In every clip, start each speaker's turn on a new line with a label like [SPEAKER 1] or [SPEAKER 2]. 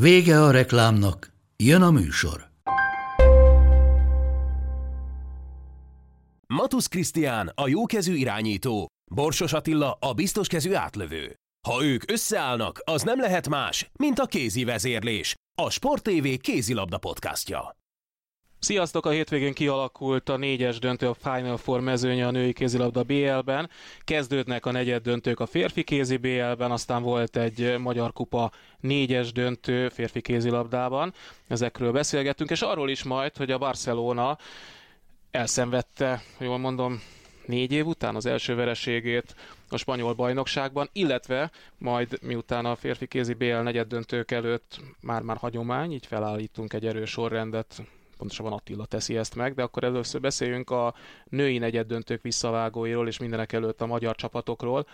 [SPEAKER 1] Vége a reklámnak, jön a műsor.
[SPEAKER 2] Matusz Krisztián a jókezű irányító, Borsos Attila a biztoskezű átlövő. Ha ők összeállnak, az nem lehet más, mint a kézi vezérlés, a Sport TV kézilabda podcastja.
[SPEAKER 3] Sziasztok! A hétvégén kialakult a négyes döntő a Final Four mezőnye a női kézilabda BL-ben. Kezdődnek a negyed döntők a férfi kézi BL-ben, aztán volt egy Magyar Kupa négyes döntő férfi kézilabdában. Ezekről beszélgettünk, és arról is majd, hogy a Barcelona elszenvedte, jól mondom, négy év után az első vereségét a spanyol bajnokságban, illetve majd miután a férfi kézi BL negyed döntők előtt már-már hagyomány, így felállítunk egy erős sorrendet pontosabban Attila teszi ezt meg, de akkor először beszéljünk a női negyed döntők visszavágóiról és mindenek előtt a magyar csapatokról.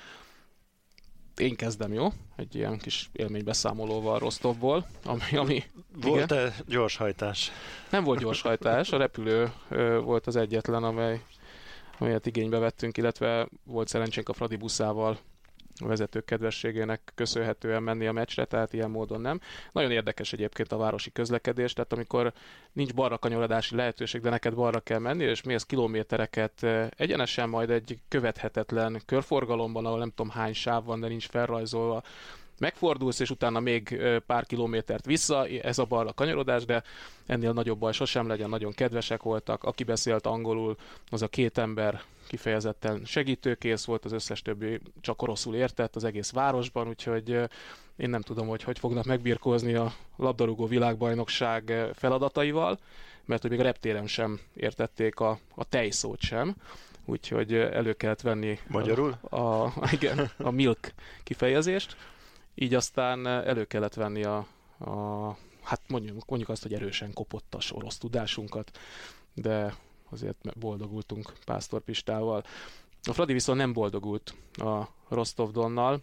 [SPEAKER 3] Én kezdem, jó? Egy ilyen kis élménybeszámolóval Rostovból, ami... ami
[SPEAKER 4] Volt-e gyorshajtás?
[SPEAKER 3] Nem volt gyorshajtás, a repülő ö, volt az egyetlen, amely, amelyet igénybe vettünk, illetve volt szerencsénk a Fradi buszával vezetők kedvességének köszönhetően menni a meccsre, tehát ilyen módon nem. Nagyon érdekes egyébként a városi közlekedés, tehát amikor nincs balra kanyarodási lehetőség, de neked balra kell menni, és mész kilométereket egyenesen majd egy követhetetlen körforgalomban, ahol nem tudom hány sáv van, de nincs felrajzolva, megfordulsz, és utána még pár kilométert vissza, ez a balra kanyarodás, de ennél nagyobb baj sosem legyen, nagyon kedvesek voltak. Aki beszélt angolul, az a két ember kifejezetten segítőkész volt, az összes többi csak oroszul értett az egész városban, úgyhogy én nem tudom, hogy hogy fognak megbirkózni a labdarúgó világbajnokság feladataival, mert hogy még a reptéren sem értették a, a tejszót sem, úgyhogy elő kellett venni
[SPEAKER 4] Magyarul?
[SPEAKER 3] A, a, igen, a milk kifejezést, így aztán elő kellett venni a, a hát mondjuk, mondjuk azt, hogy erősen kopottas orosz tudásunkat, de azért boldogultunk Pásztor Pistával. A Fradi viszont nem boldogult a Rostov Donnal,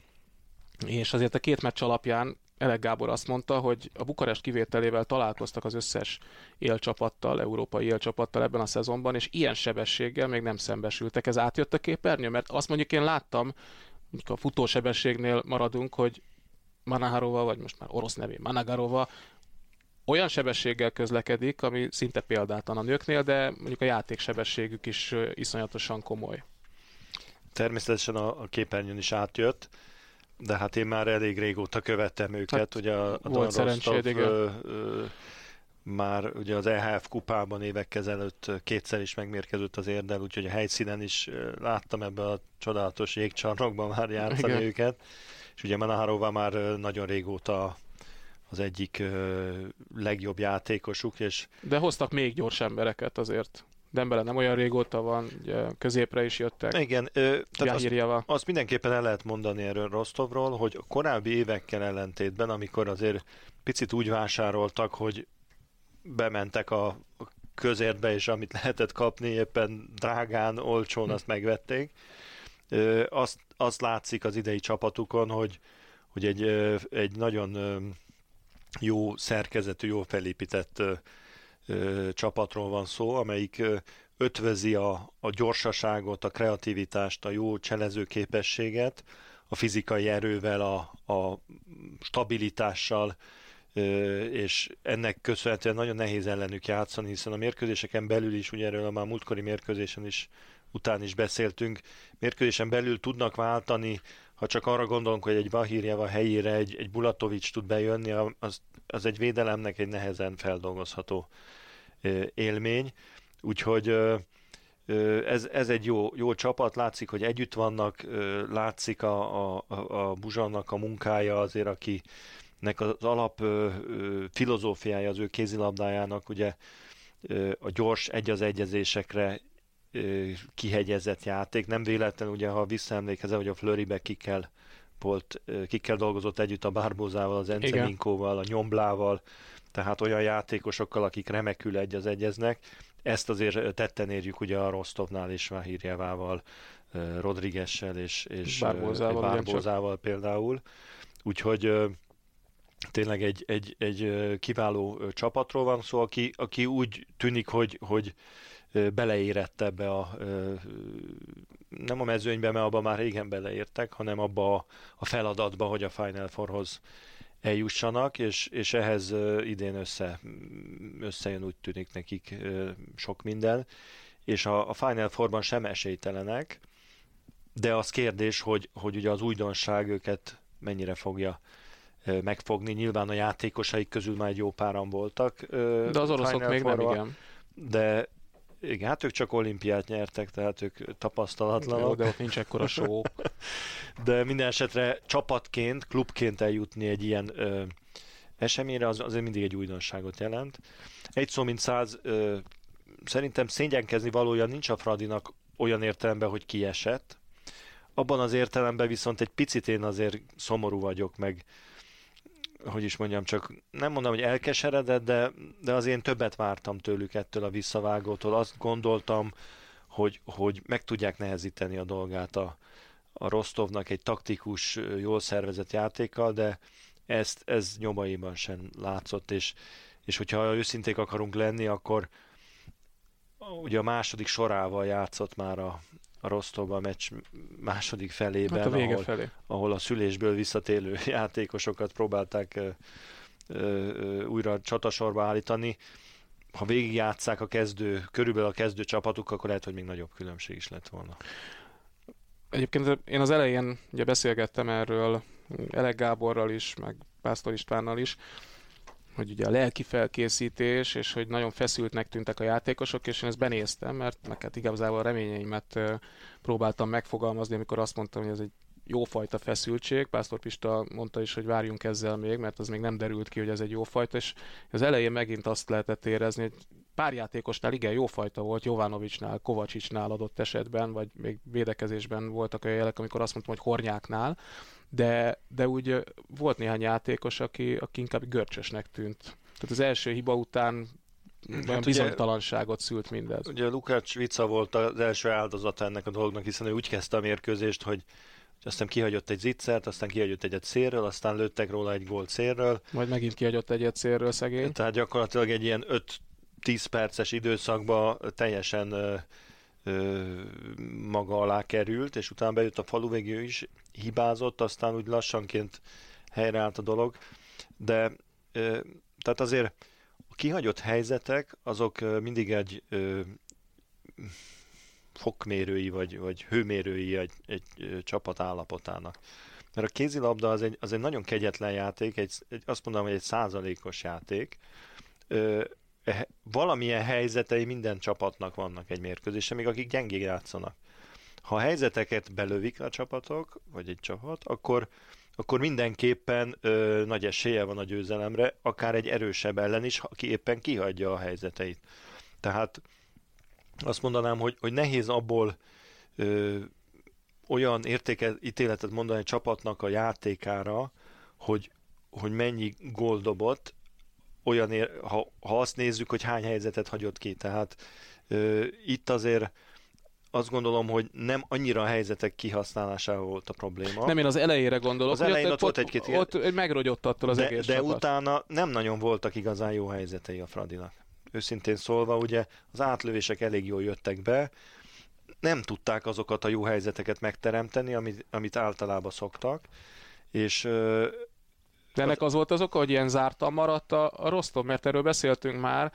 [SPEAKER 3] és azért a két meccs alapján Elek Gábor azt mondta, hogy a Bukarest kivételével találkoztak az összes élcsapattal, európai élcsapattal ebben a szezonban, és ilyen sebességgel még nem szembesültek. Ez átjött a képernyő? Mert azt mondjuk én láttam, a futósebességnél maradunk, hogy Manaharova, vagy most már orosz nevén Managarova, olyan sebességgel közlekedik, ami szinte példátlan a nőknél, de mondjuk a játéksebességük is iszonyatosan komoly.
[SPEAKER 4] Természetesen a, a képernyőn is átjött, de hát én már elég régóta követtem őket. Hát, ugye a, a
[SPEAKER 3] volt szerencséd,
[SPEAKER 4] már ugye az EHF kupában évek ezelőtt kétszer is megmérkezett az érdel, úgyhogy a helyszínen is láttam ebbe a csodálatos jégcsarnokban már játszani Igen. őket. És ugye Manaharova már nagyon régóta az egyik legjobb játékosuk. És...
[SPEAKER 3] De hoztak még gyors embereket azért. Dembele nem olyan régóta van, ugye középre is jöttek.
[SPEAKER 4] Igen, ö, tehát azt, azt mindenképpen el lehet mondani erről Rostovról, hogy a korábbi évekkel ellentétben, amikor azért picit úgy vásároltak, hogy bementek a közértbe, és amit lehetett kapni éppen drágán, olcsón, hm. azt megvették. Azt, azt látszik az idei csapatukon, hogy, hogy egy, egy nagyon jó szerkezetű, jó felépített csapatról van szó, amelyik ötvözi a, a gyorsaságot, a kreativitást, a jó cselező képességet, a fizikai erővel, a, a stabilitással, és ennek köszönhetően nagyon nehéz ellenük játszani, hiszen a mérkőzéseken belül is, ugye erről a már múltkori mérkőzésen is után is beszéltünk, mérkőzésen belül tudnak váltani ha csak arra gondolunk, hogy egy Vahirjeva helyére egy, egy Bulatovics tud bejönni, az, az egy védelemnek egy nehezen feldolgozható élmény. Úgyhogy ez, ez egy jó, jó csapat, látszik, hogy együtt vannak, látszik a, a, a Buzsannak a munkája azért, aki nek az alap filozófiája az ő kézilabdájának, ugye a gyors egy az egyezésekre kihegyezett játék. Nem véletlen, ugye, ha visszaemlékezel, hogy a Flöribe ki kell volt, kikkel dolgozott együtt a Bárbózával, az Enceminkóval, a Nyomblával, tehát olyan játékosokkal, akik remekül egy az egyeznek. Ezt azért tetten érjük ugye a Rostovnál is Vahirjevával, Rodriguessel és, és
[SPEAKER 3] Bárbózával,
[SPEAKER 4] Bárbózával például. Úgyhogy tényleg egy, egy, egy kiváló csapatról van szó, aki, aki úgy tűnik, hogy, hogy beleérett ebbe a nem a mezőnybe, mert abban már régen beleértek, hanem abba a feladatba, hogy a Final Fourhoz eljussanak, és, és ehhez idén össze, összejön úgy tűnik nekik sok minden, és a, a Final Fourban sem esélytelenek, de az kérdés, hogy, hogy ugye az újdonság őket mennyire fogja megfogni. Nyilván a játékosaik közül már egy jó páran voltak.
[SPEAKER 3] De az oroszok még nem, igen.
[SPEAKER 4] De igen, hát ők csak olimpiát nyertek, tehát ők tapasztalatlanok.
[SPEAKER 3] De ott nincs ekkora show.
[SPEAKER 4] de minden esetre csapatként, klubként eljutni egy ilyen ö, eseményre, az azért mindig egy újdonságot jelent. Egy szó, mint száz, ö, szerintem szégyenkezni valója nincs a Fradinak olyan értelemben, hogy kiesett. Abban az értelemben viszont egy picit én azért szomorú vagyok, meg hogy is mondjam, csak nem mondom, hogy elkeseredett, de, de az én többet vártam tőlük ettől a visszavágótól. Azt gondoltam, hogy, hogy meg tudják nehezíteni a dolgát a, a Rostovnak egy taktikus, jól szervezett játékkal, de ezt, ez nyomaiban sem látszott, és, és hogyha őszinték akarunk lenni, akkor ugye a második sorával játszott már a, a Rostovban a meccs második felében, hát a vége ahol, felé. ahol a szülésből visszatélő játékosokat próbálták ö, ö, újra csatasorba állítani. Ha végigjátszák a kezdő, körülbelül a kezdő csapatuk, akkor lehet, hogy még nagyobb különbség is lett volna.
[SPEAKER 3] Egyébként én az elején ugye beszélgettem erről Elek Gáborral is, meg Pásztor Istvánnal is, hogy ugye a lelki felkészítés, és hogy nagyon feszültnek tűntek a játékosok, és én ezt benéztem, mert meg hát igazából a reményeimet próbáltam megfogalmazni, amikor azt mondtam, hogy ez egy jófajta feszültség. Pásztor Pista mondta is, hogy várjunk ezzel még, mert az még nem derült ki, hogy ez egy jófajta, és az elején megint azt lehetett érezni, hogy pár játékosnál igen jófajta volt, Jovanovicsnál, Kovacsicsnál adott esetben, vagy még védekezésben voltak olyan jelek, amikor azt mondtam, hogy Hornyáknál, de, de úgy volt néhány játékos, aki, aki inkább görcsösnek tűnt. Tehát az első hiba után olyan hát bizonytalanságot szült mindez.
[SPEAKER 4] Ugye Lukács Vica volt az első áldozata ennek a dolognak, hiszen ő úgy kezdte a mérkőzést, hogy aztán kihagyott egy zicsert, aztán kihagyott egyet szélről, aztán lőttek róla egy gólt szélről.
[SPEAKER 3] Majd megint kihagyott egyet szélről szegény.
[SPEAKER 4] Tehát gyakorlatilag egy ilyen 5-10 perces időszakban teljesen maga alá került, és utána bejött a falu végig, is hibázott, aztán úgy lassanként helyreállt a dolog, de tehát azért a kihagyott helyzetek, azok mindig egy fokmérői, vagy, vagy hőmérői egy, egy csapat állapotának. Mert a kézilabda az egy, az egy nagyon kegyetlen játék, egy, egy, azt mondom, hogy egy százalékos játék, valamilyen helyzetei minden csapatnak vannak egy mérkőzésen, még akik gyengén játszanak. Ha a helyzeteket belövik a csapatok, vagy egy csapat, akkor, akkor mindenképpen ö, nagy esélye van a győzelemre, akár egy erősebb ellen is, aki éppen kihagyja a helyzeteit. Tehát azt mondanám, hogy, hogy nehéz abból ö, olyan értéket, ítéletet mondani a csapatnak a játékára, hogy, hogy mennyi gól dobott, olyan, ér, ha, ha azt nézzük, hogy hány helyzetet hagyott ki. Tehát ö, itt azért azt gondolom, hogy nem annyira a helyzetek kihasználásával volt a probléma.
[SPEAKER 3] Nem, én az elejére gondolok.
[SPEAKER 4] Az elején ott, ott volt egy-két
[SPEAKER 3] Ott, ott megrogyott attól az
[SPEAKER 4] de,
[SPEAKER 3] egész
[SPEAKER 4] De
[SPEAKER 3] csapat.
[SPEAKER 4] utána nem nagyon voltak igazán jó helyzetei a Fradinak. Őszintén szólva, ugye az átlövések elég jól jöttek be, nem tudták azokat a jó helyzeteket megteremteni, amit, amit általában szoktak, és
[SPEAKER 3] de ennek az volt az oka, hogy ilyen zártan maradt a, a Rostov, mert erről beszéltünk már,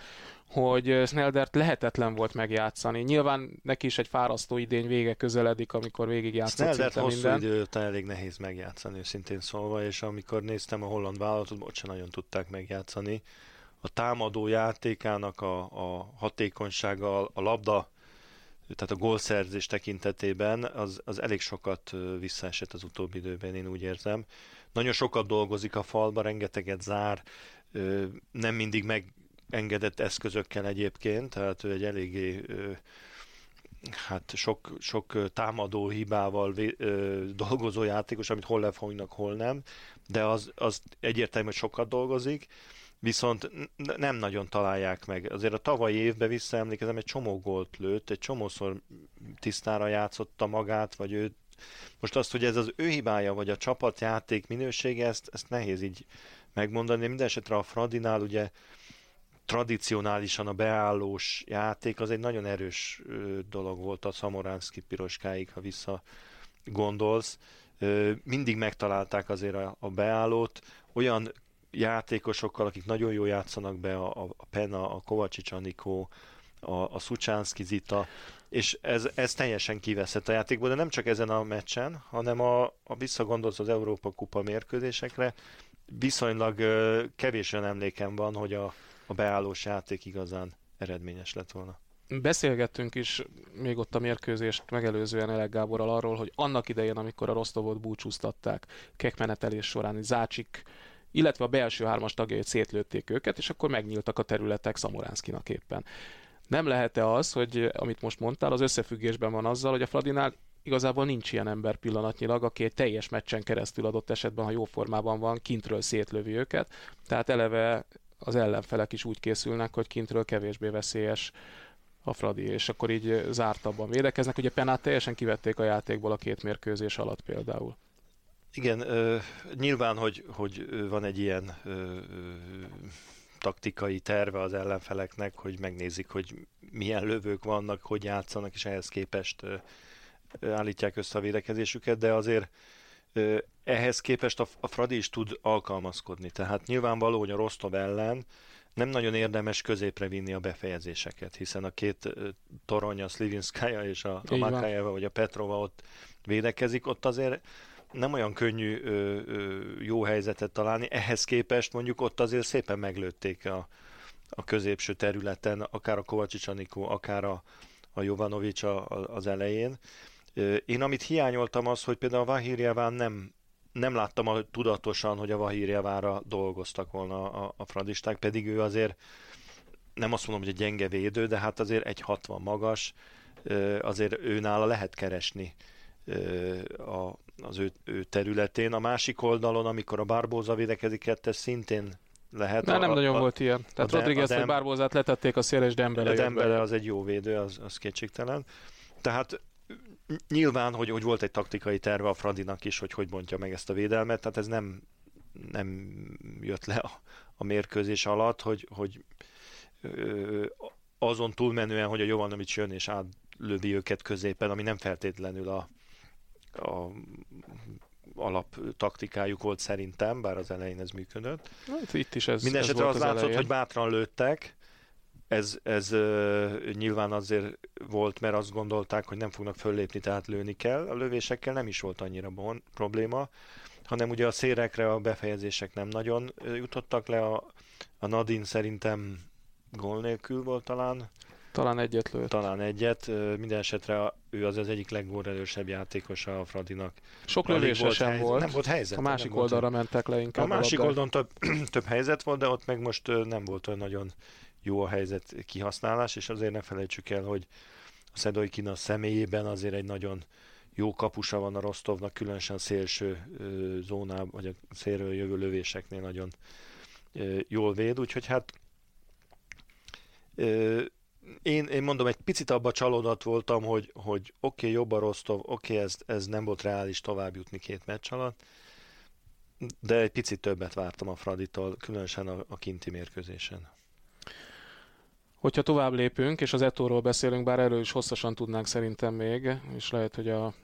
[SPEAKER 3] hogy Sneldert lehetetlen volt megjátszani. Nyilván neki is egy fárasztó idény vége közeledik, amikor végig játszott
[SPEAKER 4] Sneldert hosszú
[SPEAKER 3] minden.
[SPEAKER 4] idő után elég nehéz megjátszani, őszintén szólva, és amikor néztem a holland vállalatot, ott sem nagyon tudták megjátszani. A támadó játékának a, a hatékonysága, a labda tehát a gólszerzés tekintetében az, az elég sokat visszaesett az utóbbi időben, én úgy érzem. Nagyon sokat dolgozik a falba, rengeteget zár, nem mindig megengedett eszközökkel egyébként, tehát ő egy eléggé hát sok, sok támadó hibával vé, dolgozó játékos, amit hol lefognak, hol nem, de az, az egyértelmű, hogy sokat dolgozik, viszont nem nagyon találják meg. Azért a tavalyi évben visszaemlékezem, egy csomó gólt lőtt, egy csomószor tisztára játszotta magát, vagy ő most azt, hogy ez az ő hibája, vagy a csapatjáték minősége, ezt, ezt nehéz így megmondani. Minden esetre a Fradinál ugye tradicionálisan a beállós játék az egy nagyon erős dolog volt a Szamoránszki piroskáig, ha vissza gondolsz. Mindig megtalálták azért a, a beállót, olyan játékosokkal, akik nagyon jól játszanak be, a, a Pena, a Kovacsics Anikó, a, a Szucsánszki Zita, és ez, ez teljesen kiveszett a játékból, de nem csak ezen a meccsen, hanem a, a visszagondolsz az Európa Kupa mérkőzésekre, viszonylag olyan emlékem van, hogy a, a beállós játék igazán eredményes lett volna.
[SPEAKER 3] Beszélgettünk is még ott a mérkőzést megelőzően Elek Gáborral arról, hogy annak idején, amikor a Rostovot búcsúztatták kekmenetelés során, Zácsik illetve a belső hármas tagjait szétlőtték őket, és akkor megnyíltak a területek Szamoránszkinak éppen. Nem lehet-e az, hogy amit most mondtál, az összefüggésben van azzal, hogy a Fradinál igazából nincs ilyen ember pillanatnyilag, aki egy teljes meccsen keresztül adott esetben, ha jó formában van, kintről szétlövi őket. Tehát eleve az ellenfelek is úgy készülnek, hogy kintről kevésbé veszélyes a Fradi, és akkor így zártabban védekeznek. Ugye Penát teljesen kivették a játékból a két mérkőzés alatt például.
[SPEAKER 4] Igen, ö, nyilván, hogy, hogy van egy ilyen ö, taktikai terve az ellenfeleknek, hogy megnézik, hogy milyen lövők vannak, hogy játszanak, és ehhez képest állítják össze a védekezésüket, de azért ehhez képest a, Fradi is tud alkalmazkodni. Tehát nyilvánvaló, hogy a Rostov ellen nem nagyon érdemes középre vinni a befejezéseket, hiszen a két torony, a Slivinskaya és a, a Makajeva vagy a Petrova ott védekezik, ott azért nem olyan könnyű ö, ö, jó helyzetet találni, ehhez képest mondjuk ott azért szépen meglőtték a, a középső területen, akár a Kovacsics Anikó, akár a, a Jovanovics a, a, az elején. Én amit hiányoltam az, hogy például a Vahirjeván nem, nem láttam a, tudatosan, hogy a Vahirjevára dolgoztak volna a, a fradisták, pedig ő azért nem azt mondom, hogy egy gyenge védő, de hát azért egy 60 magas, azért őnála lehet keresni a, az ő, ő területén. A másik oldalon, amikor a Barbóza védekezik kettes, szintén lehet.
[SPEAKER 3] Na, nem a, nagyon a, volt ilyen. Tehát a Rodriguez vagy Barbózát letették a szél, és Dembele. A
[SPEAKER 4] Dembele az egy jó védő, az, az kétségtelen. Tehát nyilván, hogy, hogy volt egy taktikai terve a Fradinak is, hogy hogy bontja meg ezt a védelmet, tehát ez nem, nem jött le a, a mérkőzés alatt, hogy, hogy ö, azon túlmenően, hogy a Jovanovics jön és átlövi őket középen, ami nem feltétlenül a, a alap taktikájuk volt szerintem, bár az elején ez működött.
[SPEAKER 3] Hát itt is ez
[SPEAKER 4] Mindenesetre az, az látszott, elején. hogy bátran lőttek, ez, ez uh, nyilván azért volt, mert azt gondolták, hogy nem fognak föllépni, tehát lőni kell. A lövésekkel nem is volt annyira bon, probléma, hanem ugye a szérekre a befejezések nem nagyon jutottak le. A, a Nadin szerintem gól nélkül volt talán.
[SPEAKER 3] Talán egyet lőtt.
[SPEAKER 4] Talán egyet. Minden esetre ő az az egyik leggórelősebb játékos a Fradinak.
[SPEAKER 3] Sok lövése sem
[SPEAKER 4] helyzet,
[SPEAKER 3] volt.
[SPEAKER 4] Nem volt helyzet.
[SPEAKER 3] A másik oldalra volt. mentek le inkább.
[SPEAKER 4] A másik a oldalon több, több helyzet volt, de ott meg most nem volt olyan nagyon jó a helyzet kihasználás, és azért ne felejtsük el, hogy a Szedoi Kina személyében azért egy nagyon jó kapusa van a Rostovnak, különösen szélső zónában, vagy a szélről jövő lövéseknél nagyon jól véd, úgyhogy hát én, én mondom, egy picit abba csalódott voltam, hogy, hogy oké, okay, jobb a Rostov, oké, okay, ez, ez nem volt reális tovább jutni két meccs alatt, de egy picit többet vártam a Fraditól, különösen a, a kinti mérkőzésen.
[SPEAKER 3] Hogyha tovább lépünk, és az Etóról beszélünk, bár erről is hosszasan tudnánk szerintem még, és lehet, hogy a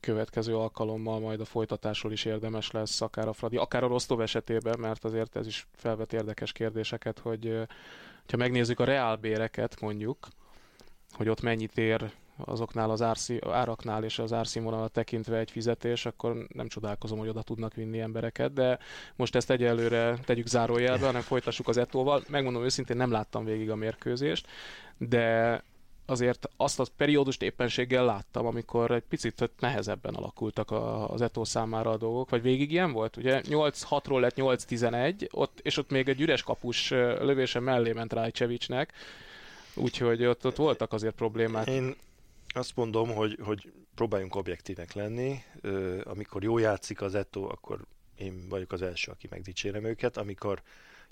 [SPEAKER 3] következő alkalommal majd a folytatásról is érdemes lesz, akár a Fradi, akár a Rostov esetében, mert azért ez is felvet érdekes kérdéseket, hogy ha megnézzük a reálbéreket mondjuk, hogy ott mennyit ér azoknál az árszí, áraknál és az árszínvonalat tekintve egy fizetés, akkor nem csodálkozom, hogy oda tudnak vinni embereket, de most ezt egyelőre tegyük zárójelbe, hanem folytassuk az etóval. Megmondom őszintén, nem láttam végig a mérkőzést, de azért azt a periódust éppenséggel láttam, amikor egy picit nehezebben alakultak az Eto számára a dolgok, vagy végig ilyen volt? Ugye 8-6-ról lett 8-11, ott, és ott még egy üres kapus lövése mellé ment Rajcevicsnek, úgyhogy ott, ott voltak azért problémák.
[SPEAKER 4] Én Azt mondom, hogy, hogy próbáljunk objektívek lenni. Amikor jó játszik az Eto, akkor én vagyok az első, aki megdicsérem őket. Amikor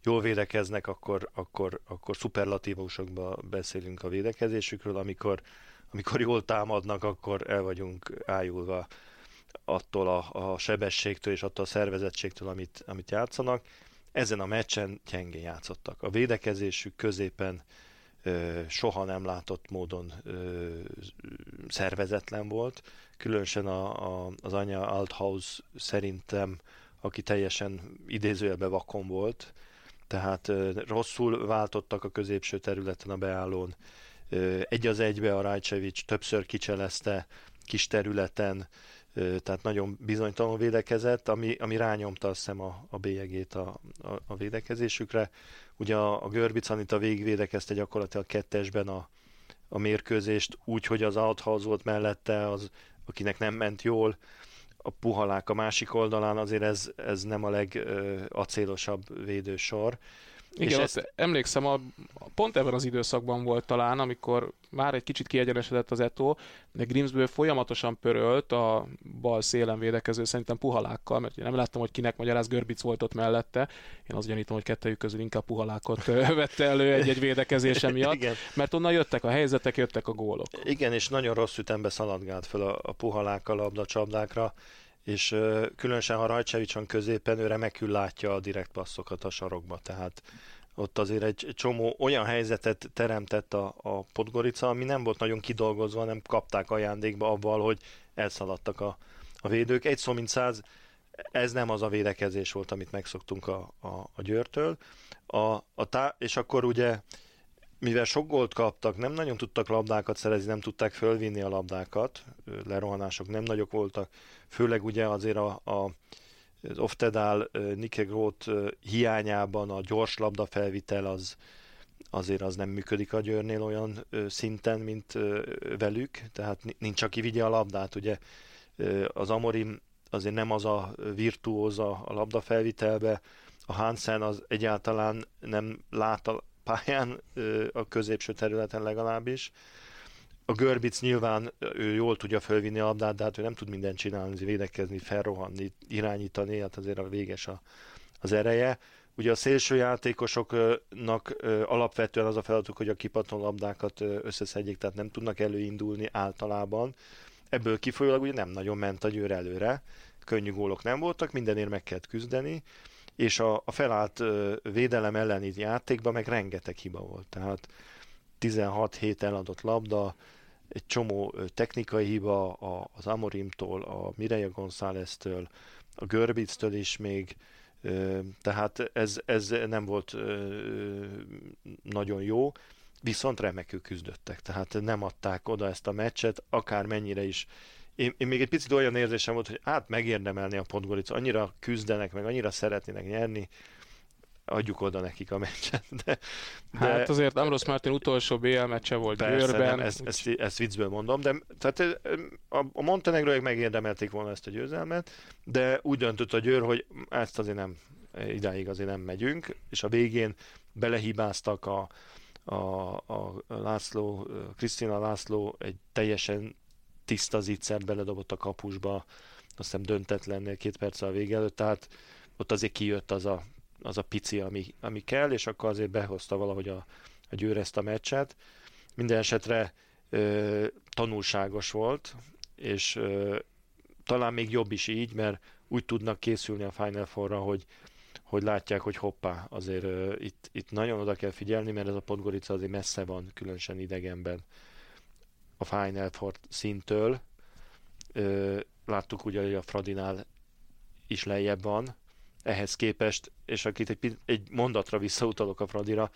[SPEAKER 4] jól védekeznek, akkor, akkor, akkor szuperlatívusokban beszélünk a védekezésükről. Amikor, amikor jól támadnak, akkor el vagyunk ájulva attól a, a sebességtől és attól a szervezettségtől, amit, amit játszanak. Ezen a meccsen gyengén játszottak. A védekezésük középen ö, soha nem látott módon ö, szervezetlen volt. Különösen a, a, az anya Althaus szerintem, aki teljesen idézőjelben vakon volt, tehát rosszul váltottak a középső területen a beállón. Egy az egybe a Rajcevics többször kicselezte kis területen, tehát nagyon bizonytalanul védekezett, ami, ami rányomta azt hiszem a, a bélyegét a, a, a védekezésükre. Ugye a, a Görbic Anita végigvédekezte gyakorlatilag kettesben a, a mérkőzést, úgy, hogy az Althaus volt mellette, az, akinek nem ment jól, a puhalák a másik oldalán, azért ez, ez nem a legacélosabb védősor.
[SPEAKER 3] Igen, és ezt... emlékszem, a, pont ebben az időszakban volt talán, amikor már egy kicsit kiegyenesedett az Eto, de Grimsből folyamatosan pörölt a bal szélen védekező, szerintem puhalákkal, mert nem láttam, hogy kinek magyaráz Görbic volt ott mellette. Én azt gyanítom, hogy kettőjük közül inkább puhalákot vette elő egy-egy védekezése miatt, Igen. mert onnan jöttek a helyzetek, jöttek a gólok.
[SPEAKER 4] Igen, és nagyon rossz ütembe szaladgált föl a, a puhalákkal a csapdákra és különösen ha Rajcsevics van középen, ő remekül látja a direkt passzokat a sarokba, tehát ott azért egy csomó olyan helyzetet teremtett a, a Podgorica, ami nem volt nagyon kidolgozva, nem kapták ajándékba abban, hogy elszaladtak a, a védők. Egy szó mint száz, ez nem az a védekezés volt, amit megszoktunk a, a, a Győrtől. A, a tá- és akkor ugye mivel sok gólt kaptak, nem nagyon tudtak labdákat szerezni, nem tudták fölvinni a labdákat, lerohanások nem nagyok voltak, főleg ugye azért a, a az Oftedál Nikegrót hiányában a gyors labda felvitel az azért az nem működik a Győrnél olyan szinten, mint velük, tehát nincs, aki vigye a labdát, ugye az Amorim azért nem az a virtuóz a, a labda felvitelbe, a Hansen az egyáltalán nem lát pályán, a középső területen legalábbis. A Görbic nyilván ő jól tudja fölvinni a labdát, de hát ő nem tud mindent csinálni, védekezni, felrohanni, irányítani, hát azért a véges a, az ereje. Ugye a szélső játékosoknak alapvetően az a feladatuk, hogy a kipaton labdákat összeszedjék, tehát nem tudnak előindulni általában. Ebből kifolyólag ugye nem nagyon ment a győr előre, könnyű gólok nem voltak, mindenért meg kellett küzdeni, és a, a felállt védelem elleni játékban meg rengeteg hiba volt. Tehát 16 hét eladott labda, egy csomó technikai hiba az Amorimtól, a Mireia González-től, a Görbictől is még, tehát ez, ez nem volt nagyon jó, viszont remekül küzdöttek, tehát nem adták oda ezt a meccset, akár mennyire is én, én még egy picit olyan érzésem volt, hogy hát megérdemelni a Podgorica, annyira küzdenek, meg annyira szeretnének nyerni, adjuk oda nekik a meccset. De,
[SPEAKER 3] de... Hát azért Ambrose Martin utolsó BL meccse volt
[SPEAKER 4] Persze, Győrben. Nem, ezt, ezt, ezt viccből mondom, de tehát a, a Montenegróiak megérdemelték volna ezt a győzelmet, de úgy döntött a Győr, hogy ezt azért nem, idáig azért nem megyünk, és a végén belehibáztak a, a, a László, Krisztina László egy teljesen tiszta zicsert beledobott a kapusba, azt hiszem döntetlennél két perc a vége előtt, tehát ott azért kijött az a, az a pici, ami, ami kell, és akkor azért behozta valahogy a, a győr ezt a meccset. Minden esetre ö, tanulságos volt, és ö, talán még jobb is így, mert úgy tudnak készülni a Final Four-ra, hogy, hogy látják, hogy hoppá, azért ö, itt, itt nagyon oda kell figyelni, mert ez a Podgorica azért messze van, különösen idegenben a Final Four szintől. Láttuk ugye, hogy a Fradinál is lejjebb van, ehhez képest, és akit egy, egy mondatra visszautalok a Fradira,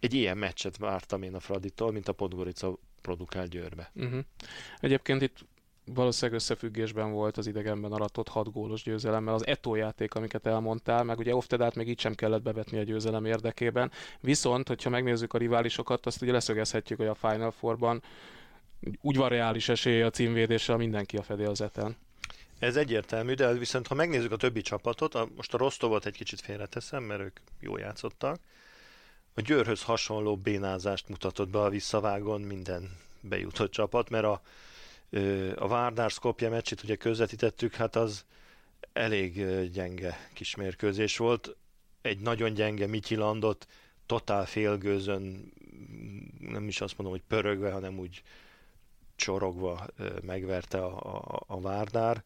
[SPEAKER 4] egy ilyen meccset vártam én a Fraditól, mint a Podgorica produkál Győrbe.
[SPEAKER 3] Uh-huh. Egyébként itt valószínűleg összefüggésben volt az idegenben aratott hat gólos győzelemmel, az Eto játék, amiket elmondtál, meg ugye Oftedát még így sem kellett bevetni a győzelem érdekében. Viszont, hogyha megnézzük a riválisokat, azt ugye leszögezhetjük, hogy a Final Four-ban úgy van reális esélye a címvédésre, mindenki a fedélzeten.
[SPEAKER 4] Ez egyértelmű, de viszont ha megnézzük a többi csapatot, a, most a Rostovot egy kicsit félreteszem, mert ők jól játszottak, a Győrhöz hasonló bénázást mutatott be a visszavágon minden bejutott csapat, mert a, a Várdár Skopje meccsit ugye közvetítettük, hát az elég gyenge kis mérkőzés volt. Egy nagyon gyenge Mityilandot totál félgőzön, nem is azt mondom, hogy pörögve, hanem úgy csorogva megverte a, a, a Várdár.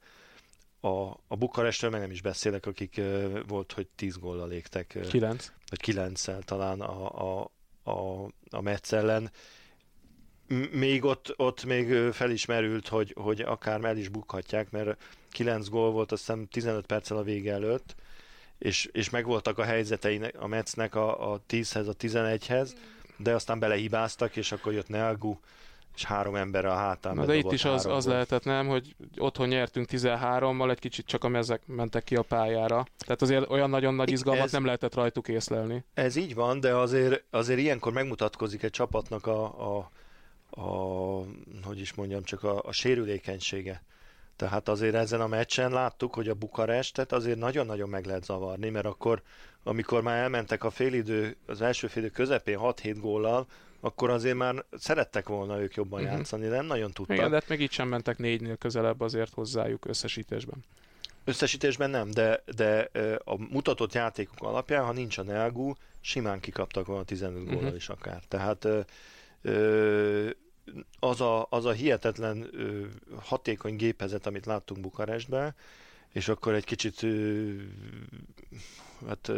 [SPEAKER 4] A, a Bukarestről meg nem is beszélek, akik volt, hogy 10 góllal légtek.
[SPEAKER 3] 9.
[SPEAKER 4] Vagy 9 talán a, a, a, a Metz ellen. Még ott, ott még felismerült, hogy, hogy akár el is bukhatják, mert 9 gól volt, azt hiszem 15 perccel a vége előtt, és, és megvoltak a helyzetei a Metznek a, a 10-hez, a 11-hez, de aztán belehibáztak, és akkor jött Nelgu, és három ember a hátán.
[SPEAKER 3] De itt is az, az lehetett, nem, hogy otthon nyertünk 13-mal, egy kicsit csak a mezek mentek ki a pályára. Tehát azért olyan nagyon nagy izgalmat ez, nem lehetett rajtuk észlelni.
[SPEAKER 4] Ez így van, de azért, azért ilyenkor megmutatkozik egy csapatnak a, a, a hogy is mondjam, csak a, a sérülékenysége. Tehát azért ezen a meccsen láttuk, hogy a Bukarestet azért nagyon-nagyon meg lehet zavarni, mert akkor, amikor már elmentek a félidő, az első félidő közepén 6-7 góllal, akkor azért már szerettek volna ők jobban uh-huh. játszani, nem nagyon tudtak.
[SPEAKER 3] Igen, de hát még így sem mentek négynél közelebb azért hozzájuk összesítésben.
[SPEAKER 4] Összesítésben nem, de, de a mutatott játékok alapján, ha nincs a Nelgu, simán kikaptak volna 15 uh-huh. góllal is akár. Tehát az a, az a hihetetlen hatékony gépezet, amit láttunk Bukarestben, és akkor egy kicsit hát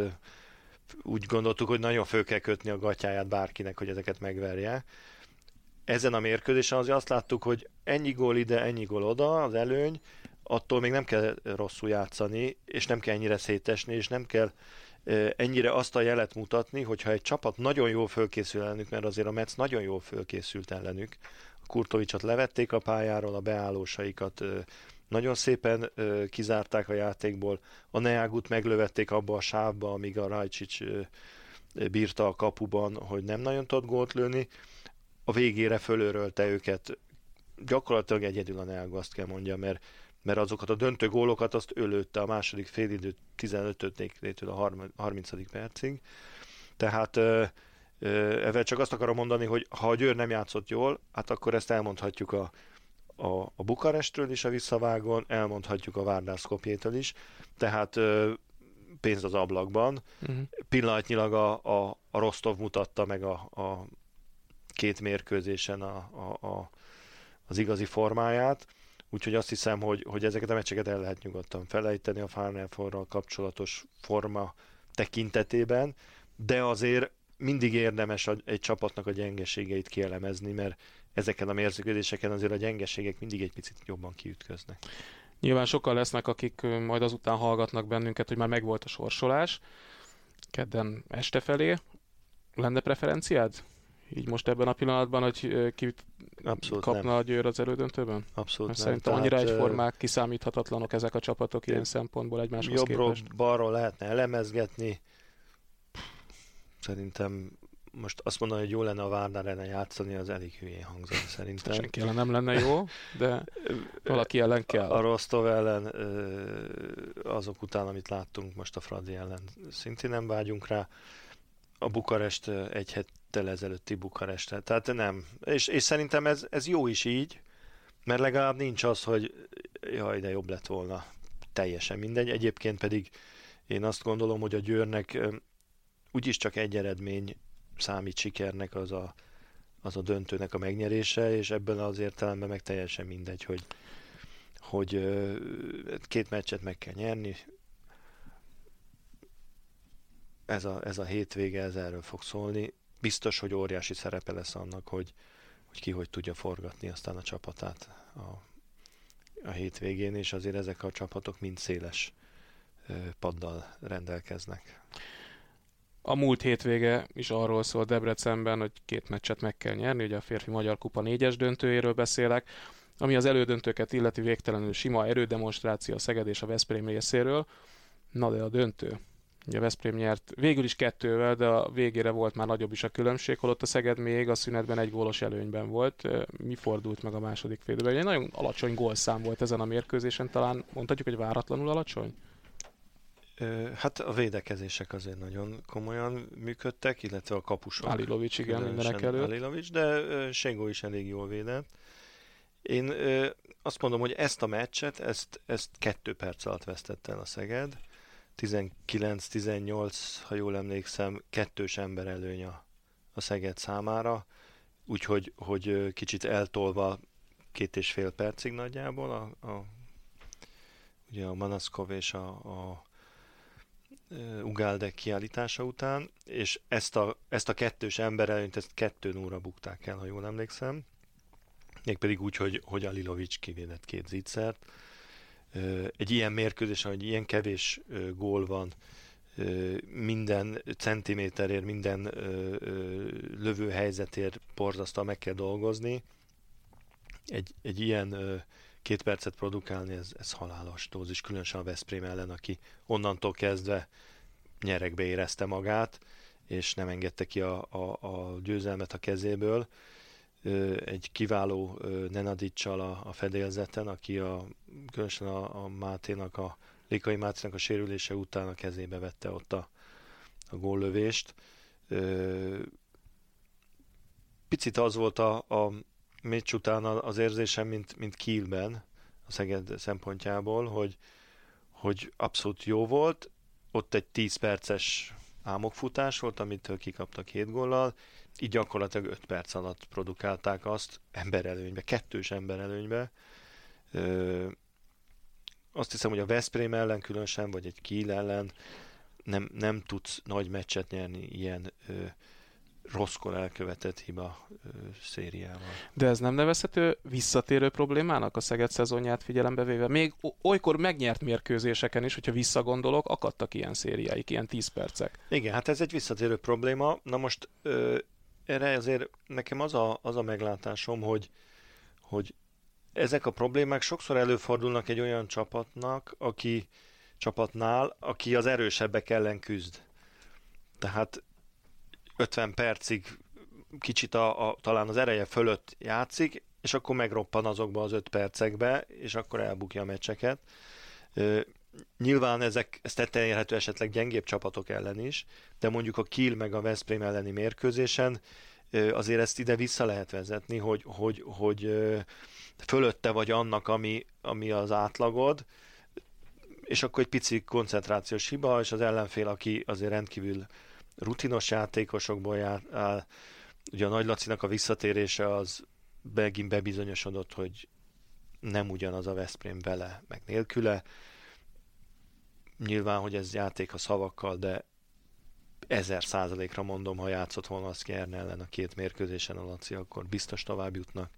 [SPEAKER 4] úgy gondoltuk, hogy nagyon föl kell kötni a gatyáját bárkinek, hogy ezeket megverje. Ezen a mérkőzésen azért azt láttuk, hogy ennyi gól ide, ennyi gól oda, az előny, attól még nem kell rosszul játszani, és nem kell ennyire szétesni, és nem kell ennyire azt a jelet mutatni, hogyha egy csapat nagyon jól fölkészül ellenük, mert azért a Metsz nagyon jól fölkészült ellenük, a Kurtovicsot levették a pályáról, a beállósaikat nagyon szépen ö, kizárták a játékból, a Neagut meglövették abba a sávba, amíg a Rajcsics ö, bírta a kapuban, hogy nem nagyon tudott gólt lőni. A végére fölörölte őket, gyakorlatilag egyedül a Neagu, azt kell mondja, mert, mert azokat a döntő gólokat azt ölőtte a második félidő 15-től a 30. percig. Tehát ö, Evel csak azt akarom mondani, hogy ha a Győr nem játszott jól, hát akkor ezt elmondhatjuk a, a, a Bukarestről is a visszavágon, elmondhatjuk a Várdás Skopjétől is, tehát ö, pénz az ablakban. Uh-huh. Pillanatnyilag a, a, a Rostov mutatta meg a, a két mérkőzésen a, a, a, az igazi formáját, úgyhogy azt hiszem, hogy, hogy ezeket a meccseket el lehet nyugodtan felejteni a Final Four-ral kapcsolatos forma tekintetében, de azért mindig érdemes egy csapatnak a gyengeségeit kielemezni, mert ezeken a mérkőzéseken azért a gyengeségek mindig egy picit jobban kiütköznek.
[SPEAKER 3] Nyilván sokan lesznek, akik majd azután hallgatnak bennünket, hogy már megvolt a sorsolás. Kedden este felé. Lenne preferenciád? Így most ebben a pillanatban, hogy ki Abszolút kapna nem. a győr az elődöntőben?
[SPEAKER 4] Abszolút Mert
[SPEAKER 3] nem. Szerintem Tehát, annyira egyformák, kiszámíthatatlanok ezek a csapatok ilyen szempontból egymáshoz
[SPEAKER 4] jobbról, képest. balról lehetne elemezgetni. Szerintem most azt mondani, hogy jó lenne a Várnál ellen játszani, az elég hülyén hangzott szerintem.
[SPEAKER 3] Senki ellen nem lenne jó, de valaki ellen kell.
[SPEAKER 4] A Rostov ellen azok után, amit láttunk most a Fradi ellen, szintén nem vágyunk rá. A Bukarest egy hettel ezelőtti Bukarest. Tehát nem. És, és szerintem ez, ez jó is így, mert legalább nincs az, hogy jaj, de jobb lett volna. Teljesen mindegy. Egyébként pedig én azt gondolom, hogy a Győrnek úgyis csak egy eredmény számít sikernek az a, az a döntőnek a megnyerése, és ebben az értelemben meg teljesen mindegy, hogy, hogy két meccset meg kell nyerni. Ez a, ez a hétvége, ez erről fog szólni. Biztos, hogy óriási szerepe lesz annak, hogy, hogy ki hogy tudja forgatni aztán a csapatát a, a hétvégén, és azért ezek a csapatok mind széles paddal rendelkeznek.
[SPEAKER 3] A múlt hétvége is arról szól Debrecenben, hogy két meccset meg kell nyerni, ugye a férfi magyar kupa négyes döntőjéről beszélek, ami az elődöntőket illeti végtelenül sima erődemonstráció a Szeged és a Veszprém részéről. Na de a döntő. Ugye a Veszprém nyert végül is kettővel, de a végére volt már nagyobb is a különbség, holott a Szeged még a szünetben egy gólos előnyben volt. Mi fordult meg a második félidőben? Egy nagyon alacsony gólszám volt ezen a mérkőzésen, talán mondhatjuk, hogy váratlanul alacsony?
[SPEAKER 4] Hát a védekezések azért nagyon komolyan működtek, illetve a kapusok.
[SPEAKER 3] Alilovics, igen, mindenek előtt.
[SPEAKER 4] Alilovics, de Sengó is elég jól védett. Én azt mondom, hogy ezt a meccset, ezt, ezt kettő perc alatt vesztette el a Szeged. 19-18, ha jól emlékszem, kettős ember előny a, a Szeged számára, úgyhogy hogy kicsit eltolva két és fél percig nagyjából a, a ugye a Manaszkov és a, a Ugalde kiállítása után, és ezt a, ezt a kettős ember előnyt, ezt kettő óra bukták el, ha jól emlékszem. Mégpedig úgy, hogy, hogy Alilovics kivédett két zicsert. Egy ilyen mérkőzés, hogy ilyen kevés gól van, minden centiméterért, minden lövő helyzetért borzasztóan meg kell dolgozni. Egy, egy ilyen két percet produkálni, ez, ez halálos dózis, különösen a Veszprém ellen, aki onnantól kezdve nyerekbe érezte magát, és nem engedte ki a, a, a győzelmet a kezéből. Egy kiváló Nenadicsal a, a fedélzeten, aki a, különösen a, a Máténak, a Likai Máténak a sérülése után a kezébe vette ott a, a góllövést. Picit az volt a, a meccs után az érzésem, mint, mint Kielben, a Szeged szempontjából, hogy, hogy abszolút jó volt. Ott egy 10 perces álmokfutás volt, amitől kikaptak két góllal, így gyakorlatilag 5 perc alatt produkálták azt emberelőnybe, kettős emberelőnybe. Ö, azt hiszem, hogy a Veszprém ellen különösen, vagy egy Kiel ellen nem, nem tudsz nagy meccset nyerni ilyen ö, rosszkor elkövetett hiba szériával.
[SPEAKER 3] De ez nem nevezhető visszatérő problémának a Szeged szezonját figyelembe véve? Még olykor megnyert mérkőzéseken is, hogyha visszagondolok, akadtak ilyen szériáik, ilyen 10 percek.
[SPEAKER 4] Igen, hát ez egy visszatérő probléma. Na most ö, erre azért nekem az a, az a meglátásom, hogy, hogy ezek a problémák sokszor előfordulnak egy olyan csapatnak, aki csapatnál, aki az erősebbek ellen küzd. Tehát 50 percig kicsit a, a, talán az ereje fölött játszik, és akkor megroppan azokba az 5 percekbe, és akkor elbukja a meccseket. Nyilván ezek, ez tetten érhető esetleg gyengébb csapatok ellen is, de mondjuk a Kiel meg a Veszprém elleni mérkőzésen azért ezt ide vissza lehet vezetni, hogy, hogy, hogy ö, fölötte vagy annak, ami, ami az átlagod, és akkor egy pici koncentrációs hiba, és az ellenfél, aki azért rendkívül rutinos játékosokból áll. Ugye a Nagy Lacinak a visszatérése az megint bebizonyosodott, hogy nem ugyanaz a Veszprém vele, meg nélküle. Nyilván, hogy ez játék a szavakkal, de ezer százalékra mondom, ha játszott volna az Kern ellen a két mérkőzésen a Laci, akkor biztos tovább jutnak.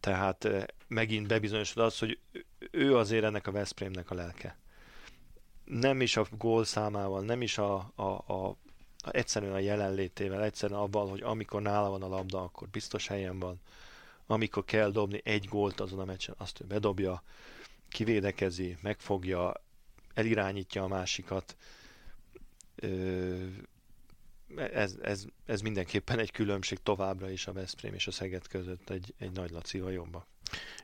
[SPEAKER 4] Tehát eh, megint bebizonyosodott az, hogy ő azért ennek a Veszprémnek a lelke. Nem is a gól számával, nem is a, a, a egyszerűen a jelenlétével, egyszerűen abban, hogy amikor nála van a labda, akkor biztos helyen van. Amikor kell dobni egy gólt azon a meccsen, azt ő bedobja, kivédekezi, megfogja, elirányítja a másikat. Ez, ez, ez mindenképpen egy különbség továbbra is a Veszprém és a Szeged között egy, egy nagy lacival jobban.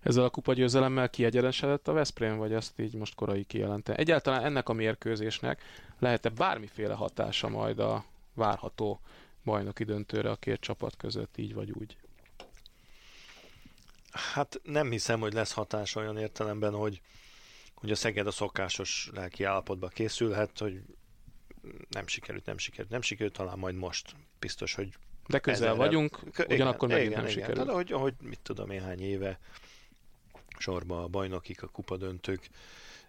[SPEAKER 3] Ezzel a kupa győzelemmel kiegyenesedett a Veszprém, vagy azt így most korai kijelente? Egyáltalán ennek a mérkőzésnek lehet-e bármiféle hatása majd a várható bajnoki döntőre a két csapat között, így vagy úgy?
[SPEAKER 4] Hát nem hiszem, hogy lesz hatás olyan értelemben, hogy, hogy a Szeged a szokásos lelki állapotba készülhet, hogy nem sikerült, nem sikerült, nem sikerült, talán majd most biztos, hogy
[SPEAKER 3] de közel ezerre, vagyunk, ugyanakkor igen, megint igen, nem igen. sikerült.
[SPEAKER 4] Tehát, hogy, hogy mit tudom, néhány éve sorba a bajnokik, a kupadöntők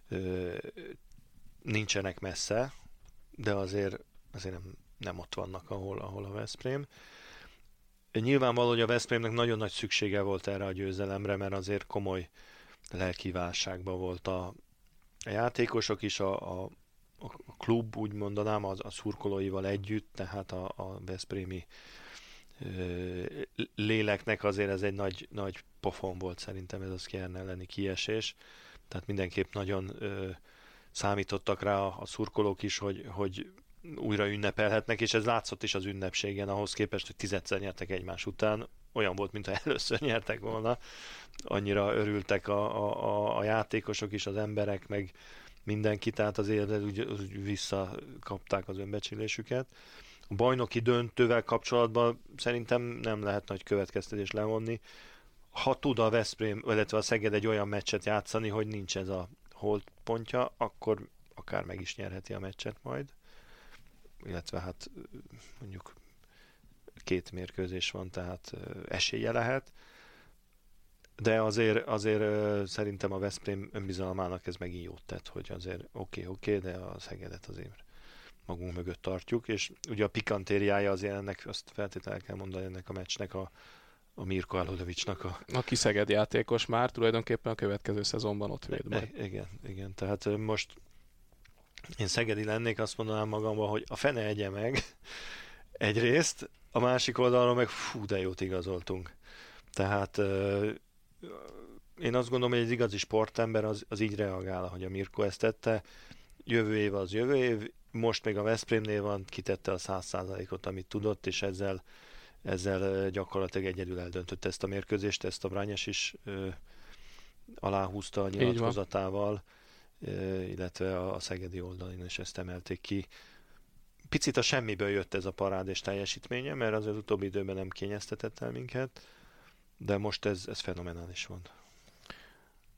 [SPEAKER 4] ö, nincsenek messze, de azért, azért nem, nem ott vannak, ahol, ahol a Veszprém. Nyilvánvaló, hogy a Veszprémnek nagyon nagy szüksége volt erre a győzelemre, mert azért komoly lelki válságban volt a, a játékosok is, a, a, a klub, úgy mondanám, az, a szurkolóival együtt, tehát a, a Veszprémi léleknek azért ez egy nagy, nagy pofon volt szerintem ez az Kern elleni kiesés. Tehát mindenképp nagyon ö, számítottak rá a, a szurkolók is, hogy, hogy újra ünnepelhetnek, és ez látszott is az ünnepségen, ahhoz képest, hogy tizedszer nyertek egymás után, olyan volt, mintha először nyertek volna. Annyira örültek a, a, a játékosok is, az emberek, meg mindenki, tehát azért úgy, úgy visszakapták az önbecsülésüket. A bajnoki döntővel kapcsolatban szerintem nem lehet nagy következtetés levonni. Ha tud a Veszprém, illetve a Szeged egy olyan meccset játszani, hogy nincs ez a holt pontja, akkor akár meg is nyerheti a meccset majd. Illetve hát mondjuk két mérkőzés van, tehát esélye lehet. De azért, azért szerintem a Veszprém önbizalmának ez megint jót tett, hogy azért oké, okay, oké, okay, de a Szegedet azért magunk mögött tartjuk, és ugye a pikantériája azért ennek, azt feltétlenül kell mondani ennek a meccsnek a, a Mirko Alodovicsnak a...
[SPEAKER 3] Aki Szeged játékos már, tulajdonképpen a következő szezonban ott véd majd.
[SPEAKER 4] E, igen, igen, tehát most én Szegedi lennék, azt mondanám magamban, hogy a fene egye meg egyrészt, a másik oldalról meg fú, de jót igazoltunk. Tehát én azt gondolom, hogy egy igazi sportember az, az így reagál, hogy a Mirko ezt tette. Jövő év az jövő év, most még a Veszprémnél van, kitette a száz százalékot, amit tudott, és ezzel, ezzel gyakorlatilag egyedül eldöntött ezt a mérkőzést, ezt a Brányes is ö, aláhúzta a nyilatkozatával, ö, illetve a, a Szegedi oldalon is ezt emelték ki. Picit a semmiből jött ez a parádés teljesítménye, mert az, az utóbbi időben nem kényeztetett el minket, de most ez, ez fenomenális van.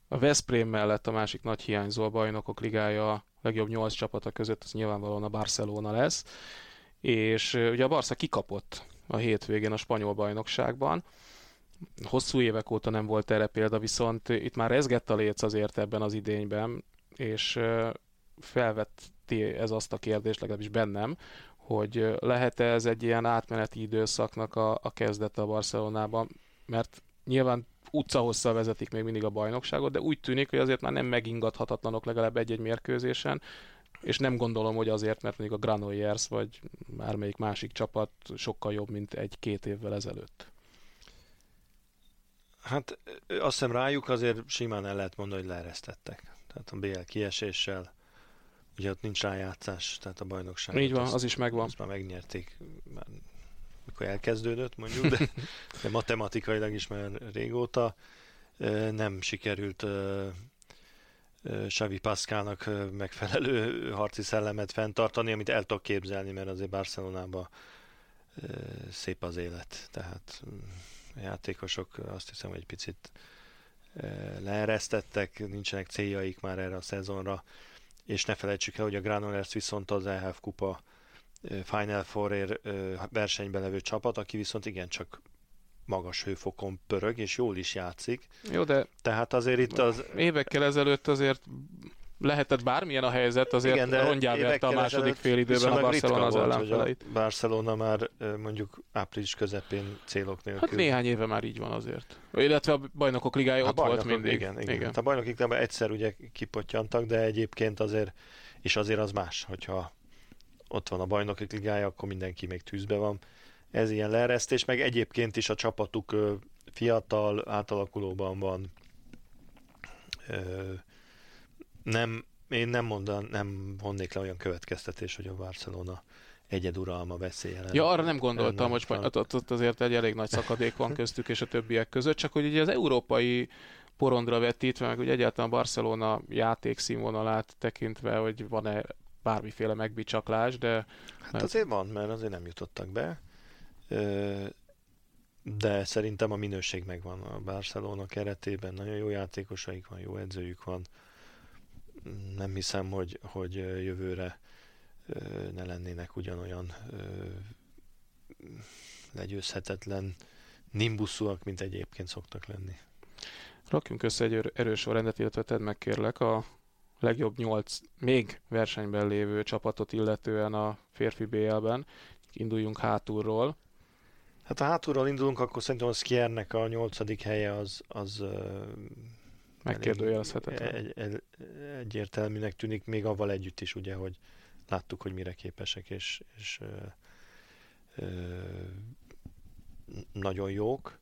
[SPEAKER 3] A Veszprém mellett a másik nagy hiányzó a bajnokok ligája a legjobb nyolc csapata között, az nyilvánvalóan a Barcelona lesz, és ugye a Barca kikapott a hétvégén a spanyol bajnokságban, hosszú évek óta nem volt erre példa, viszont itt már rezgett a léc azért ebben az idényben, és felvetti ez azt a kérdést, legalábbis bennem, hogy lehet-e ez egy ilyen átmeneti időszaknak a, a kezdete a Barcelonában, mert nyilván utcahosszal vezetik még mindig a bajnokságot, de úgy tűnik, hogy azért már nem megingathatatlanok legalább egy-egy mérkőzésen, és nem gondolom, hogy azért, mert még a Granollers vagy bármelyik másik csapat sokkal jobb, mint egy-két évvel ezelőtt.
[SPEAKER 4] Hát azt hiszem rájuk azért simán el lehet mondani, hogy leeresztettek. Tehát a BL kieséssel, ugye ott nincs rájátszás, tehát a bajnokság.
[SPEAKER 3] Így van, az is megvan.
[SPEAKER 4] Azt már megnyerték, már mikor elkezdődött mondjuk, de, de matematikailag is már régóta nem sikerült Xavi Pascalnak megfelelő harci szellemet fenntartani, amit el tudok képzelni, mert azért Barcelonában szép az élet. Tehát mm, a játékosok azt hiszem, hogy egy picit leeresztettek, nincsenek céljaik már erre a szezonra, és ne felejtsük el, hogy a Granollers viszont az EHF kupa Final four versenyben levő csapat, aki viszont igencsak magas hőfokon pörög, és jól is játszik.
[SPEAKER 3] Jó, de
[SPEAKER 4] tehát azért itt az...
[SPEAKER 3] Évekkel ezelőtt azért lehetett bármilyen a helyzet, azért Igen, de rongyá verte a második fél időben a Barcelona az ellenfeleit.
[SPEAKER 4] A Barcelona már mondjuk április közepén célok nélkül.
[SPEAKER 3] Hát néhány éve már így van azért. Illetve a bajnokok ligája ott bajnokok, volt mindig.
[SPEAKER 4] Igen, igen. igen. Hát a bajnokok egyszer ugye kipottyantak, de egyébként azért, és azért az más, hogyha ott van a bajnoki ligája, akkor mindenki még tűzbe van. Ez ilyen leeresztés, meg egyébként is a csapatuk fiatal, átalakulóban van. Nem, én nem mondan, nem vonnék le olyan következtetés, hogy a Barcelona egyeduralma veszélye
[SPEAKER 3] Ja, arra nem gondoltam, hogy ott, ott, ott azért egy elég nagy szakadék van köztük és a többiek között, csak hogy ugye az európai porondra vetítve, meg ugye egyáltalán Barcelona játékszínvonalát tekintve, hogy van-e bármiféle megbicsaklás, de...
[SPEAKER 4] Hát azért van, mert azért nem jutottak be, de szerintem a minőség megvan. A Barcelona keretében, nagyon jó játékosaik van, jó edzőjük van, nem hiszem, hogy, hogy jövőre ne lennének ugyanolyan legyőzhetetlen nimbuszúak, mint egyébként szoktak lenni.
[SPEAKER 3] Rakjunk össze egy erős sorrendet, illetve tedd meg kérlek a legjobb nyolc még versenyben lévő csapatot illetően a férfi BL-ben. Induljunk hátulról.
[SPEAKER 4] Hát ha hátulról indulunk, akkor szerintem a Skiernek a nyolcadik helye az, az
[SPEAKER 3] megkérdőjelezhetetlen.
[SPEAKER 4] Egy, egy, egyértelműnek tűnik, még avval együtt is, ugye, hogy láttuk, hogy mire képesek, és, és ö, ö, nagyon jók,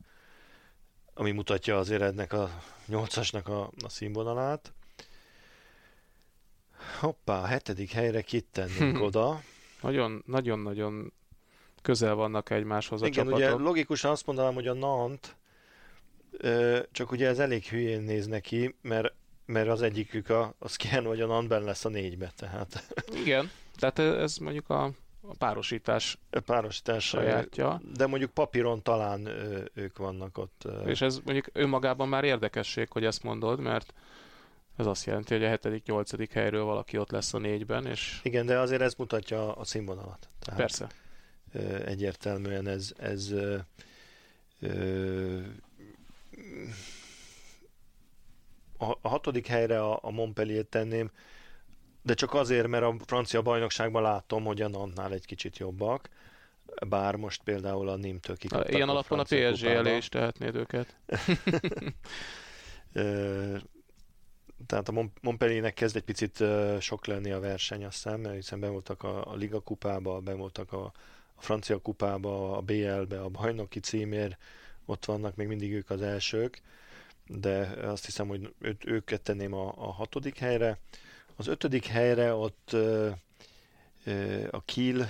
[SPEAKER 4] ami mutatja azért ennek a nyolcasnak a, a színvonalát. Hoppá, a hetedik helyre kit tennénk hm. oda?
[SPEAKER 3] Nagyon, nagyon-nagyon közel vannak egymáshoz a
[SPEAKER 4] Igen,
[SPEAKER 3] csapatok.
[SPEAKER 4] ugye logikusan azt mondanám, hogy a Nant, csak ugye ez elég hülyén néz neki, mert mert az egyikük a, a Skien vagy a Nanben lesz a négybe, tehát.
[SPEAKER 3] Igen, tehát ez mondjuk a, a párosítás,
[SPEAKER 4] a párosítás sajátja. De mondjuk papíron talán ők vannak ott.
[SPEAKER 3] És ez mondjuk önmagában már érdekesség, hogy ezt mondod, mert ez azt jelenti, hogy a 7.-8. helyről valaki ott lesz a négyben, és...
[SPEAKER 4] Igen, de azért ez mutatja a színvonalat.
[SPEAKER 3] Tehát Persze.
[SPEAKER 4] Egyértelműen ez, ez ö, ö, a hatodik helyre a, a Montpellier tenném, de csak azért, mert a francia bajnokságban látom, hogy a Nantnál egy kicsit jobbak, bár most például a Nimtől kikaptak
[SPEAKER 3] Ilyen alapon a, a PSG elé is tehetnéd őket.
[SPEAKER 4] tehát a Montpelliernek kezd egy picit sok lenni a verseny, azt hiszem, hiszen be voltak a, a Liga kupába, be voltak a, a francia kupába, a BL-be, a bajnoki címér, ott vannak még mindig ők az elsők, de azt hiszem, hogy őt, őket tenném a, a hatodik helyre. Az ötödik helyre ott ö, ö, a Kiel,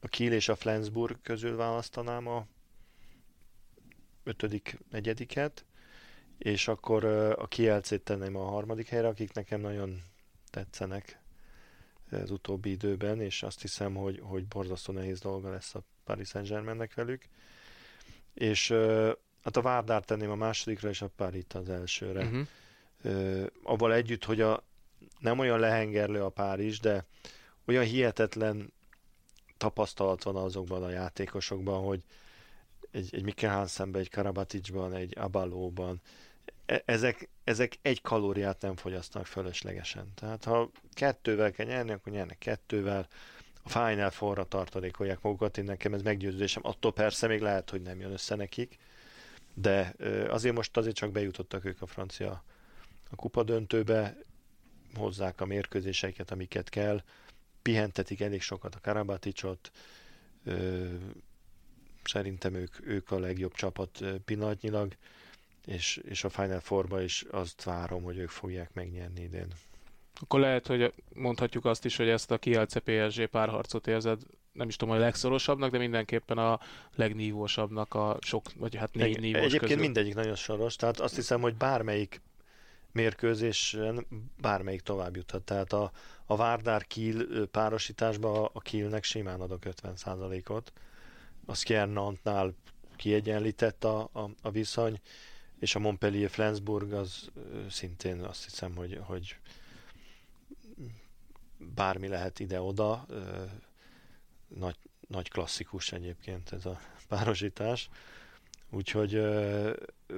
[SPEAKER 4] a Kiel és a Flensburg közül választanám a ötödik, negyediket, és akkor a Kielcét tenném a harmadik helyre, akik nekem nagyon tetszenek az utóbbi időben, és azt hiszem, hogy, hogy borzasztó nehéz dolga lesz a Paris Saint-Germainnek velük. És hát a Várdár tenném a másodikra, és a Párit az elsőre. Uh-huh. Uh, avval együtt, hogy a, nem olyan lehengerlő a Párizs, de olyan hihetetlen tapasztalat van azokban a játékosokban, hogy egy, egy Mikkel Hansenben, egy Karabaticsban, egy Abalóban, ezek, ezek egy kalóriát nem fogyasztanak fölöslegesen. Tehát ha kettővel kell nyerni, akkor nyernek kettővel, a Final forra tartalékolják magukat, én nekem ez meggyőződésem, attól persze még lehet, hogy nem jön össze nekik, de azért most azért csak bejutottak ők a francia a kupa döntőbe, hozzák a mérkőzéseiket, amiket kell, pihentetik elég sokat a Karabaticsot, szerintem ők, ők a legjobb csapat pillanatnyilag, és, és a Final Four-ba is azt várom, hogy ők fogják megnyerni idén.
[SPEAKER 3] Akkor lehet, hogy mondhatjuk azt is, hogy ezt a Kielce PSG párharcot érzed, nem is tudom, a legszorosabbnak, de mindenképpen a legnívósabbnak a sok, vagy hát négy Egy, nívós
[SPEAKER 4] Egyébként közül. mindegyik nagyon soros, tehát azt hiszem, hogy bármelyik mérkőzésen bármelyik tovább juthat. Tehát a, a Várdár Kiel párosításban a Kielnek simán adok 50%-ot. A Skjernantnál kiegyenlített a, a, a viszony, és a Montpellier Flensburg az szintén azt hiszem, hogy, hogy bármi lehet ide-oda. Nagy, nagy klasszikus egyébként ez a párosítás. Úgyhogy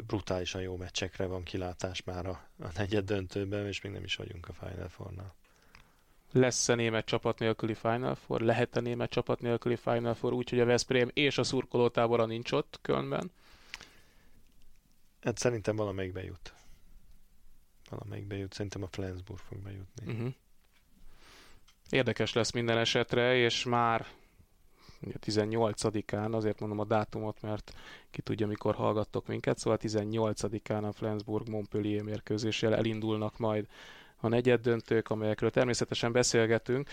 [SPEAKER 4] brutálisan jó meccsekre van kilátás már a, a negyed döntőben, és még nem is vagyunk a Final Four-nál.
[SPEAKER 3] Lesz-e német csapat nélküli Final Four? Lehet-e német csapat nélküli Final Four, úgyhogy a Veszprém és a szurkolótábora nincs ott Kölnben?
[SPEAKER 4] Hát szerintem valamelyik bejut. Valamelyik bejut. Szerintem a Flensburg fog bejutni. Uh-huh.
[SPEAKER 3] Érdekes lesz minden esetre, és már ugye 18-án, azért mondom a dátumot, mert ki tudja, mikor hallgattok minket, szóval 18-án a Flensburg-Montpellier mérkőzéssel elindulnak majd a negyed döntők, amelyekről természetesen beszélgetünk.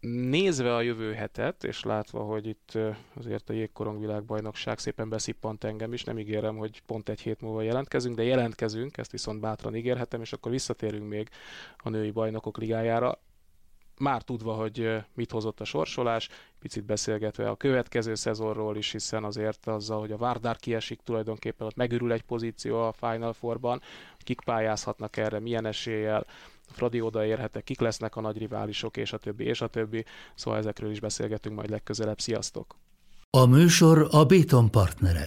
[SPEAKER 3] Nézve a jövő hetet, és látva, hogy itt azért a jégkorong világbajnokság szépen beszippant engem is, nem ígérem, hogy pont egy hét múlva jelentkezünk, de jelentkezünk, ezt viszont bátran ígérhetem, és akkor visszatérünk még a női bajnokok ligájára. Már tudva, hogy mit hozott a sorsolás, picit beszélgetve a következő szezonról is, hiszen azért azzal, hogy a Várdár kiesik, tulajdonképpen ott megürül egy pozíció a Final Four-ban, kik pályázhatnak erre, milyen eséllyel, Fradi odaérhetek, kik lesznek a nagy riválisok, és a többi, és a többi. Szóval ezekről is beszélgetünk majd legközelebb. Sziasztok!
[SPEAKER 1] A műsor a Béton partnere.